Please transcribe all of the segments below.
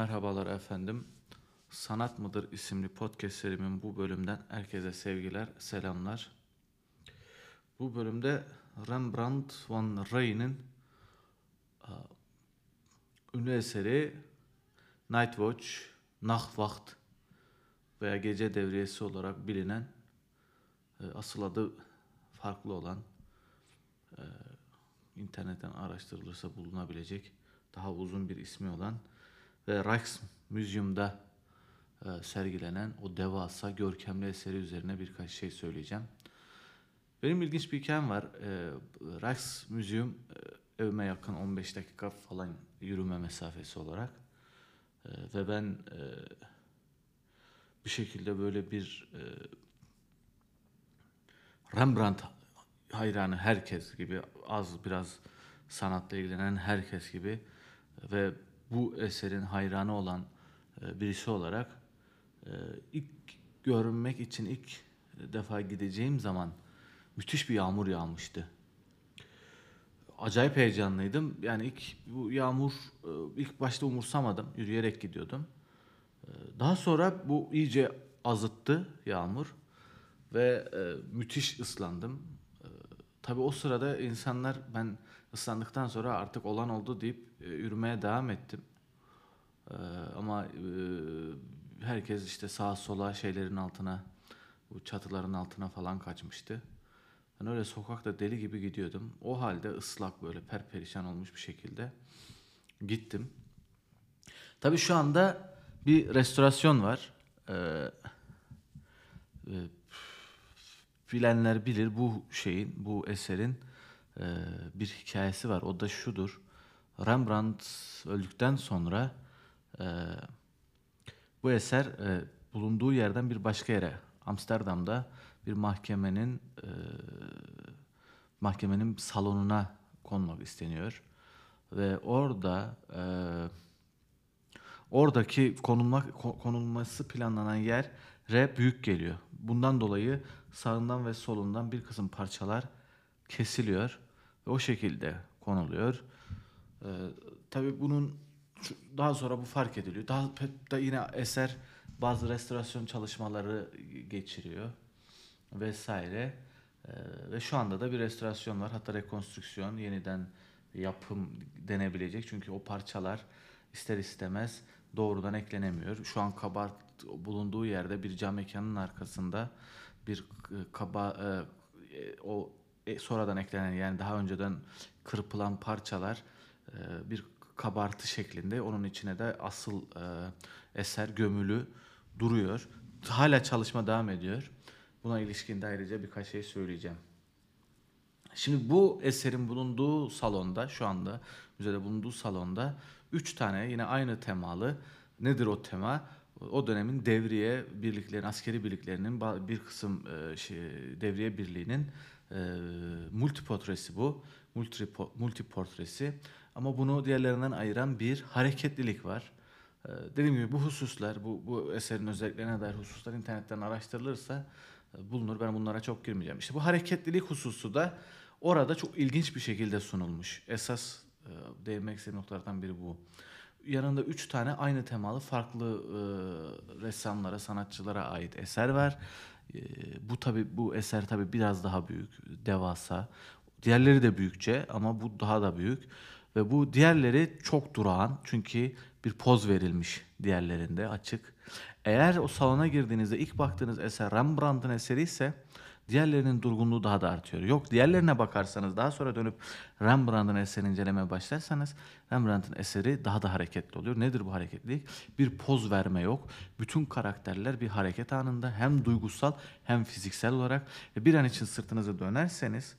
Merhabalar efendim. Sanat mıdır isimli podcast serimin bu bölümden herkese sevgiler, selamlar. Bu bölümde Rembrandt van Rey'nin e, ünlü eseri Night Watch, Nachtwacht veya Gece Devriyesi olarak bilinen e, asıl adı farklı olan e, internetten araştırılırsa bulunabilecek daha uzun bir ismi olan ve Rijksmuseum'da e, sergilenen o devasa görkemli eseri üzerine birkaç şey söyleyeceğim. Benim ilginç bir hikayem var. E, Rijksmuseum evime yakın 15 dakika falan yürüme mesafesi olarak. E, ve ben e, bir şekilde böyle bir e, Rembrandt hayranı herkes gibi az biraz sanatla ilgilenen herkes gibi ve bu eserin hayranı olan e, birisi olarak e, ilk görünmek için ilk defa gideceğim zaman müthiş bir yağmur yağmıştı. Acayip heyecanlıydım. Yani ilk bu yağmur e, ilk başta umursamadım. Yürüyerek gidiyordum. Daha sonra bu iyice azıttı yağmur ve müthiş ıslandım. Tabii o sırada insanlar ben ıslandıktan sonra artık olan oldu deyip yürümeye devam ettim. Ee, ama e, herkes işte sağa sola şeylerin altına, bu çatıların altına falan kaçmıştı. Ben öyle sokakta deli gibi gidiyordum. O halde ıslak böyle perperişan olmuş bir şekilde gittim. Tabii şu anda bir restorasyon var. Ee, bilenler bilir bu şeyin, bu eserin e, bir hikayesi var. O da şudur. Rembrandt öldükten sonra e, bu eser e, bulunduğu yerden bir başka yere Amsterdam'da bir mahkemenin e, mahkemenin salonuna konmak isteniyor ve orada e, oradaki konulmak konulması planlanan yer re büyük geliyor. Bundan dolayı sağından ve solundan bir kısım parçalar kesiliyor ve o şekilde konuluyor. Ee, tabii bunun daha sonra bu fark ediliyor. Daha da yine eser bazı restorasyon çalışmaları geçiriyor vesaire. Ee, ve şu anda da bir restorasyon var. Hatta rekonstrüksiyon, yeniden yapım denebilecek. Çünkü o parçalar ister istemez doğrudan eklenemiyor. Şu an kabart bulunduğu yerde bir cam mekanın arkasında bir e, kaba e, o e, sonradan eklenen yani daha önceden kırpılan parçalar e, bir kabartı şeklinde. Onun içine de asıl e, eser gömülü duruyor. Hala çalışma devam ediyor. Buna ilişkin de ayrıca birkaç şey söyleyeceğim. Şimdi bu eserin bulunduğu salonda şu anda müzede bulunduğu salonda üç tane yine aynı temalı nedir o tema? O dönemin devriye birliklerin, askeri birliklerinin bir kısım e, şey, devriye birliğinin e, multi portresi bu. Multi, multi portresi. Ama bunu diğerlerinden ayıran bir hareketlilik var. Ee, dediğim gibi bu hususlar, bu, bu eserin özelliklerine dair hususlar internetten araştırılırsa e, bulunur. Ben bunlara çok girmeyeceğim. İşte bu hareketlilik hususu da orada çok ilginç bir şekilde sunulmuş. Esas e, değinmek istediğim noktalardan biri bu. Yanında üç tane aynı temalı farklı e, ressamlara, sanatçılara ait eser var. E, bu tabi bu eser tabi biraz daha büyük, devasa. Diğerleri de büyükçe ama bu daha da büyük. Ve bu diğerleri çok durağan çünkü bir poz verilmiş diğerlerinde açık. Eğer o salona girdiğinizde ilk baktığınız eser Rembrandt'ın eseri ise diğerlerinin durgunluğu daha da artıyor. Yok diğerlerine bakarsanız daha sonra dönüp Rembrandt'ın eserini incelemeye başlarsanız Rembrandt'ın eseri daha da hareketli oluyor. Nedir bu hareketlilik? Bir poz verme yok. Bütün karakterler bir hareket anında hem duygusal hem fiziksel olarak ve bir an için sırtınızı dönerseniz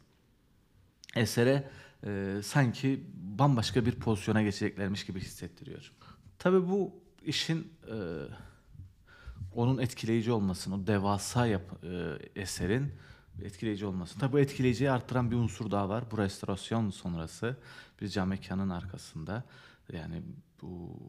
esere e, sanki bambaşka bir pozisyona geçeceklermiş gibi hissettiriyor. Tabii bu işin e, onun etkileyici olmasının, o devasa yap, e, eserin etkileyici olması. Tabii bu etkileyiciyi arttıran bir unsur daha var. Bu restorasyon sonrası bir cam mekanın arkasında yani bu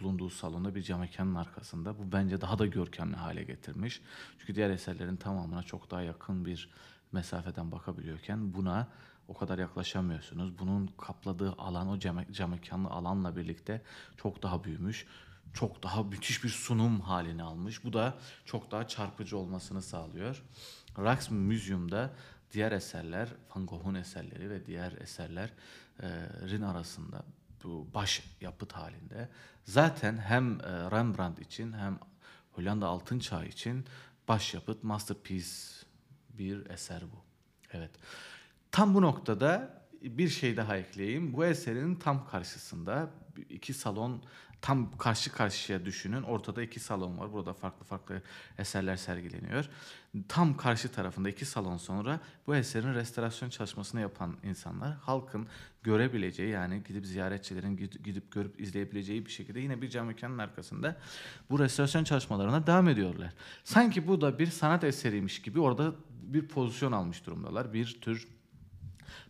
bulunduğu salonda bir cam mekanın arkasında. Bu bence daha da görkemli hale getirmiş. Çünkü diğer eserlerin tamamına çok daha yakın bir mesafeden bakabiliyorken buna o kadar yaklaşamıyorsunuz. Bunun kapladığı alan o cam, mekanlı alanla birlikte çok daha büyümüş çok daha müthiş bir sunum halini almış. Bu da çok daha çarpıcı olmasını sağlıyor. Rijksmuseum'da diğer eserler, Van Gogh'un eserleri ve diğer eserlerin arasında bu baş yapıt halinde. Zaten hem Rembrandt için hem Hollanda Altın Çağı için başyapıt, masterpiece bir eser bu. Evet. Tam bu noktada bir şey daha ekleyeyim. Bu eserin tam karşısında iki salon tam karşı karşıya düşünün. Ortada iki salon var. Burada farklı farklı eserler sergileniyor. Tam karşı tarafında iki salon sonra bu eserin restorasyon çalışmasını yapan insanlar halkın görebileceği yani gidip ziyaretçilerin gidip görüp izleyebileceği bir şekilde yine bir cam mekanın arkasında bu restorasyon çalışmalarına devam ediyorlar. Sanki bu da bir sanat eseriymiş gibi orada bir pozisyon almış durumdalar. Bir tür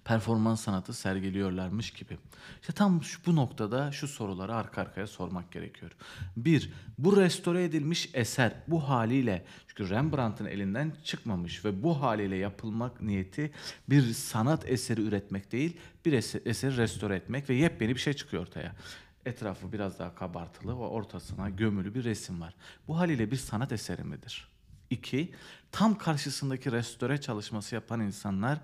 performans sanatı sergiliyorlarmış gibi. İşte tam şu, bu noktada şu soruları arka arkaya sormak gerekiyor. Bir, bu restore edilmiş eser bu haliyle çünkü Rembrandt'ın elinden çıkmamış ve bu haliyle yapılmak niyeti bir sanat eseri üretmek değil, bir eser, eseri restore etmek ve yepyeni bir şey çıkıyor ortaya etrafı biraz daha kabartılı ve ortasına gömülü bir resim var. Bu haliyle bir sanat eseri midir? İki, tam karşısındaki restore çalışması yapan insanlar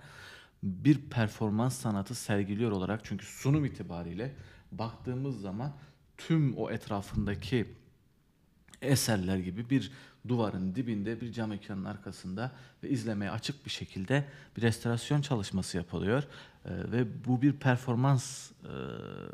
bir performans sanatı sergiliyor olarak çünkü sunum itibariyle baktığımız zaman tüm o etrafındaki eserler gibi bir duvarın dibinde bir cam ekranın arkasında ve izlemeye açık bir şekilde bir restorasyon çalışması yapılıyor. Ee, ve bu bir performans e,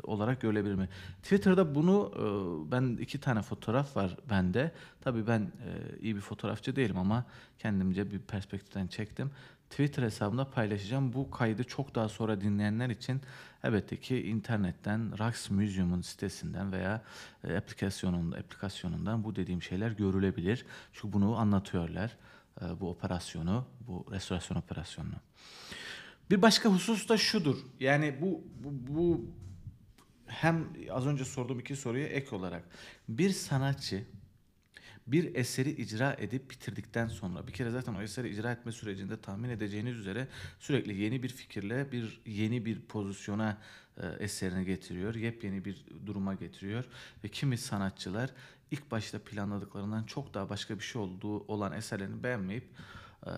olarak görülebilir mi? Twitter'da bunu e, ben iki tane fotoğraf var bende. Tabii ben e, iyi bir fotoğrafçı değilim ama kendimce bir perspektiften çektim. Twitter hesabımda paylaşacağım. Bu kaydı çok daha sonra dinleyenler için elbette ki internetten Rax Museum'un sitesinden veya e, aplikasyonunda aplikasyonundan bu dediğim şeyler görülebilir. Çünkü bunu anlatıyorlar. E, bu operasyonu, bu restorasyon operasyonunu. Bir başka husus da şudur. Yani bu, bu, bu hem az önce sorduğum iki soruya ek olarak bir sanatçı bir eseri icra edip bitirdikten sonra bir kere zaten o eseri icra etme sürecinde tahmin edeceğiniz üzere sürekli yeni bir fikirle bir yeni bir pozisyona e, eserini getiriyor. Yepyeni bir duruma getiriyor ve kimi sanatçılar ilk başta planladıklarından çok daha başka bir şey olduğu olan eserlerini beğenmeyip e,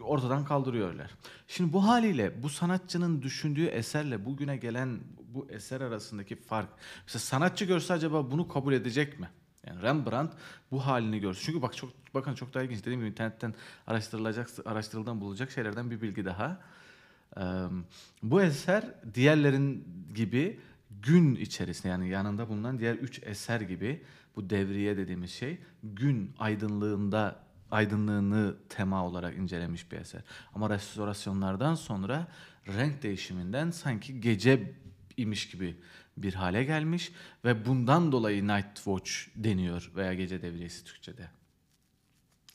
ortadan kaldırıyorlar. Şimdi bu haliyle bu sanatçının düşündüğü eserle bugüne gelen bu eser arasındaki fark. Mesela sanatçı görse acaba bunu kabul edecek mi? Yani Rembrandt bu halini görsün. Çünkü bak çok bakın çok daha ilginç. Dediğim gibi internetten araştırılacak, araştırıldan bulacak şeylerden bir bilgi daha. Ee, bu eser diğerlerin gibi gün içerisinde yani yanında bulunan diğer üç eser gibi bu devriye dediğimiz şey gün aydınlığında aydınlığını tema olarak incelemiş bir eser. Ama restorasyonlardan sonra renk değişiminden sanki gece imiş gibi bir hale gelmiş ve bundan dolayı Night Watch deniyor veya gece devriyesi Türkçe'de.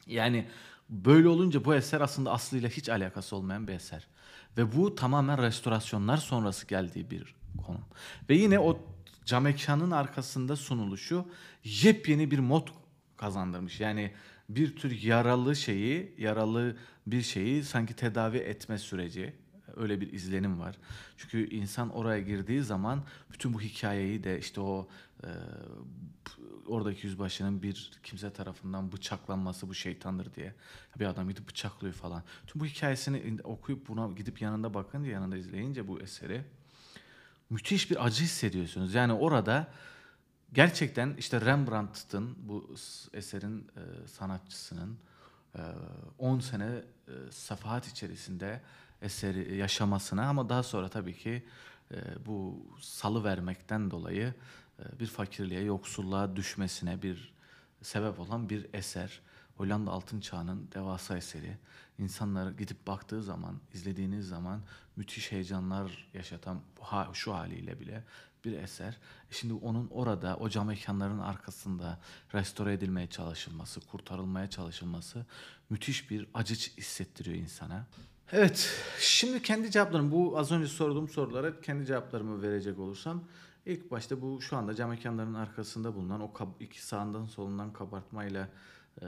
Yani böyle olunca bu eser aslında aslıyla hiç alakası olmayan bir eser. Ve bu tamamen restorasyonlar sonrası geldiği bir konu. Ve yine o cam ekranın arkasında sunuluşu yepyeni bir mod kazandırmış. Yani bir tür yaralı şeyi, yaralı bir şeyi sanki tedavi etme süreci Öyle bir izlenim var. Çünkü insan oraya girdiği zaman bütün bu hikayeyi de işte o e, oradaki yüzbaşının bir kimse tarafından bıçaklanması bu şeytandır diye bir adam gidip bıçaklıyor falan. Tüm bu hikayesini okuyup buna gidip yanında bakınca yanında izleyince bu eseri müthiş bir acı hissediyorsunuz. Yani orada gerçekten işte Rembrandt'ın bu eserin e, sanatçısının 10 e, sene e, safahat içerisinde eseri yaşamasına ama daha sonra tabii ki e, bu salı vermekten dolayı e, bir fakirliğe, yoksulluğa düşmesine bir sebep olan bir eser. Hollanda Altın Çağı'nın devasa eseri. İnsanlar gidip baktığı zaman, izlediğiniz zaman müthiş heyecanlar yaşatan şu haliyle bile bir eser. E şimdi onun orada o cam mekanların arkasında restore edilmeye çalışılması, kurtarılmaya çalışılması müthiş bir acı hissettiriyor insana. Evet, şimdi kendi cevaplarım, bu az önce sorduğum sorulara kendi cevaplarımı verecek olursam, ilk başta bu şu anda cam mekanların arkasında bulunan o iki sağından solundan kabartmayla e,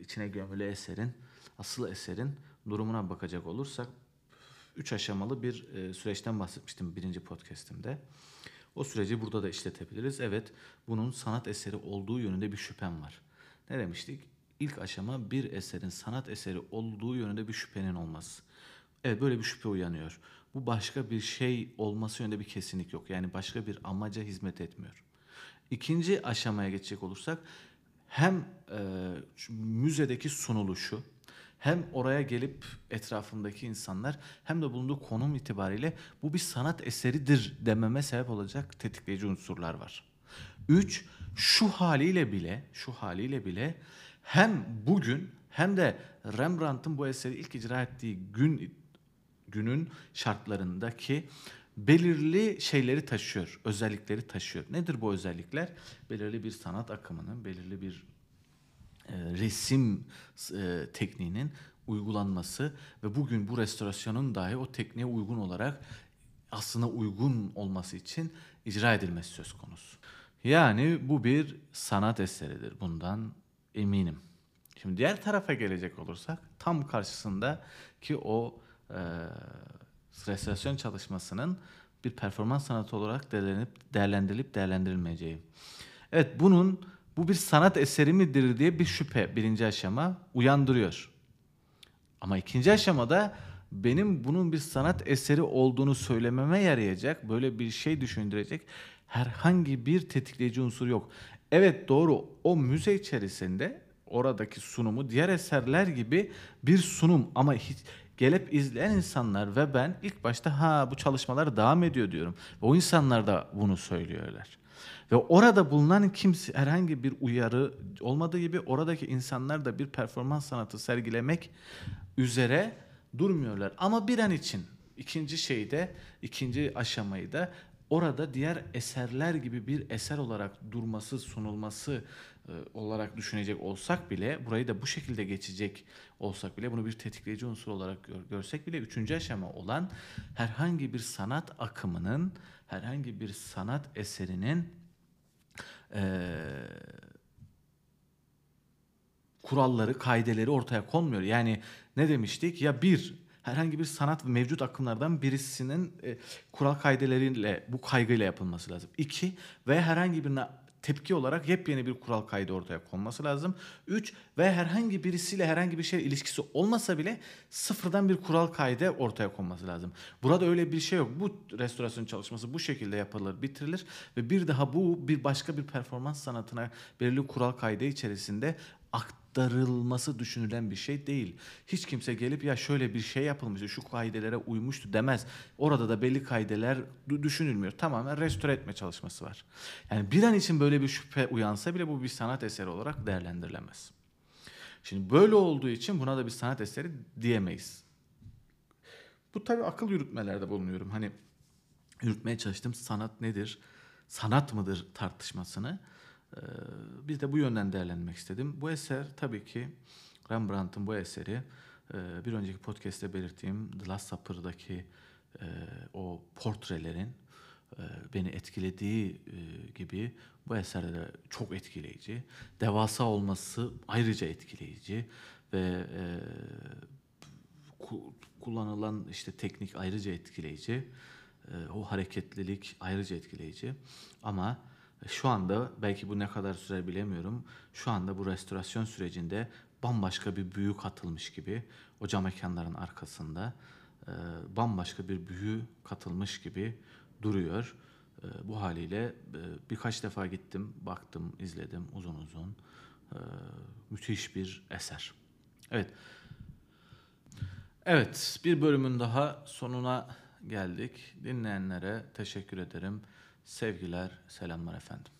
içine gömülü eserin, asıl eserin durumuna bakacak olursak, üç aşamalı bir e, süreçten bahsetmiştim birinci podcastimde. O süreci burada da işletebiliriz. Evet, bunun sanat eseri olduğu yönünde bir şüphem var. Ne demiştik? İlk aşama bir eserin sanat eseri olduğu yönünde bir şüphenin olması. Evet böyle bir şüphe uyanıyor. Bu başka bir şey olması yönünde bir kesinlik yok. Yani başka bir amaca hizmet etmiyor. İkinci aşamaya geçecek olursak hem e, müzedeki sunuluşu hem oraya gelip etrafındaki insanlar hem de bulunduğu konum itibariyle bu bir sanat eseridir dememe sebep olacak tetikleyici unsurlar var. Üç, şu haliyle bile, şu haliyle bile hem bugün hem de Rembrandt'ın bu eseri ilk icra ettiği gün günün şartlarındaki belirli şeyleri taşıyor, özellikleri taşıyor. Nedir bu özellikler? Belirli bir sanat akımının, belirli bir e, resim e, tekniğinin uygulanması ve bugün bu restorasyonun dahi o tekniğe uygun olarak aslında uygun olması için icra edilmesi söz konusu. Yani bu bir sanat eseridir. Bundan eminim. Şimdi diğer tarafa gelecek olursak tam karşısında ki o e, restorasyon çalışmasının bir performans sanatı olarak değerlenip, değerlendirilip değerlendirilmeyeceği. Evet bunun bu bir sanat eseri midir diye bir şüphe birinci aşama uyandırıyor. Ama ikinci aşamada benim bunun bir sanat eseri olduğunu söylememe yarayacak, böyle bir şey düşündürecek herhangi bir tetikleyici unsur yok. Evet doğru o müze içerisinde oradaki sunumu diğer eserler gibi bir sunum ama hiç gelip izleyen insanlar ve ben ilk başta ha bu çalışmalar devam ediyor diyorum. Ve o insanlar da bunu söylüyorlar. Ve orada bulunan kimse herhangi bir uyarı olmadığı gibi oradaki insanlar da bir performans sanatı sergilemek üzere durmuyorlar. Ama bir an için ikinci şeyde, ikinci aşamayı da orada diğer eserler gibi bir eser olarak durması, sunulması e, olarak düşünecek olsak bile, burayı da bu şekilde geçecek olsak bile, bunu bir tetikleyici unsur olarak gör, görsek bile üçüncü aşama olan herhangi bir sanat akımının, herhangi bir sanat eserinin e, kuralları, kaideleri ortaya konmuyor. Yani ne demiştik? Ya bir, herhangi bir sanat mevcut akımlardan birisinin e, kural kaideleriyle, bu kaygıyla yapılması lazım. İki, ve herhangi birine tepki olarak yepyeni bir kural kaydı ortaya konması lazım. Üç ve herhangi birisiyle herhangi bir şey ilişkisi olmasa bile sıfırdan bir kural kaydı ortaya konması lazım. Burada öyle bir şey yok. Bu restorasyon çalışması bu şekilde yapılır, bitirilir ve bir daha bu bir başka bir performans sanatına belirli kural kaydı içerisinde aktarılması düşünülen bir şey değil. Hiç kimse gelip ya şöyle bir şey yapılmıştı, şu kaidelere uymuştu demez. Orada da belli kaideler düşünülmüyor. Tamamen restore etme çalışması var. Yani bir an için böyle bir şüphe uyansa bile bu bir sanat eseri olarak değerlendirilemez. Şimdi böyle olduğu için buna da bir sanat eseri diyemeyiz. Bu tabii akıl yürütmelerde bulunuyorum. Hani yürütmeye çalıştım sanat nedir? Sanat mıdır tartışmasını. Ee, biz de bu yönden değerlendirmek istedim. Bu eser tabii ki Rembrandt'ın bu eseri e, bir önceki podcast'te belirttiğim The Last Supper'daki e, o portrelerin e, beni etkilediği gibi bu eserde de çok etkileyici. Devasa olması ayrıca etkileyici ve kullanılan işte teknik ayrıca etkileyici. O hareketlilik ayrıca etkileyici. Ama şu anda belki bu ne kadar süre bilemiyorum. Şu anda bu restorasyon sürecinde bambaşka bir büyü katılmış gibi o cam mekanların arkasında e, bambaşka bir büyü katılmış gibi duruyor. E, bu haliyle e, birkaç defa gittim, baktım, izledim uzun uzun. E, müthiş bir eser. Evet. Evet, bir bölümün daha sonuna geldik. Dinleyenlere teşekkür ederim. Sevgiler, selamlar efendim.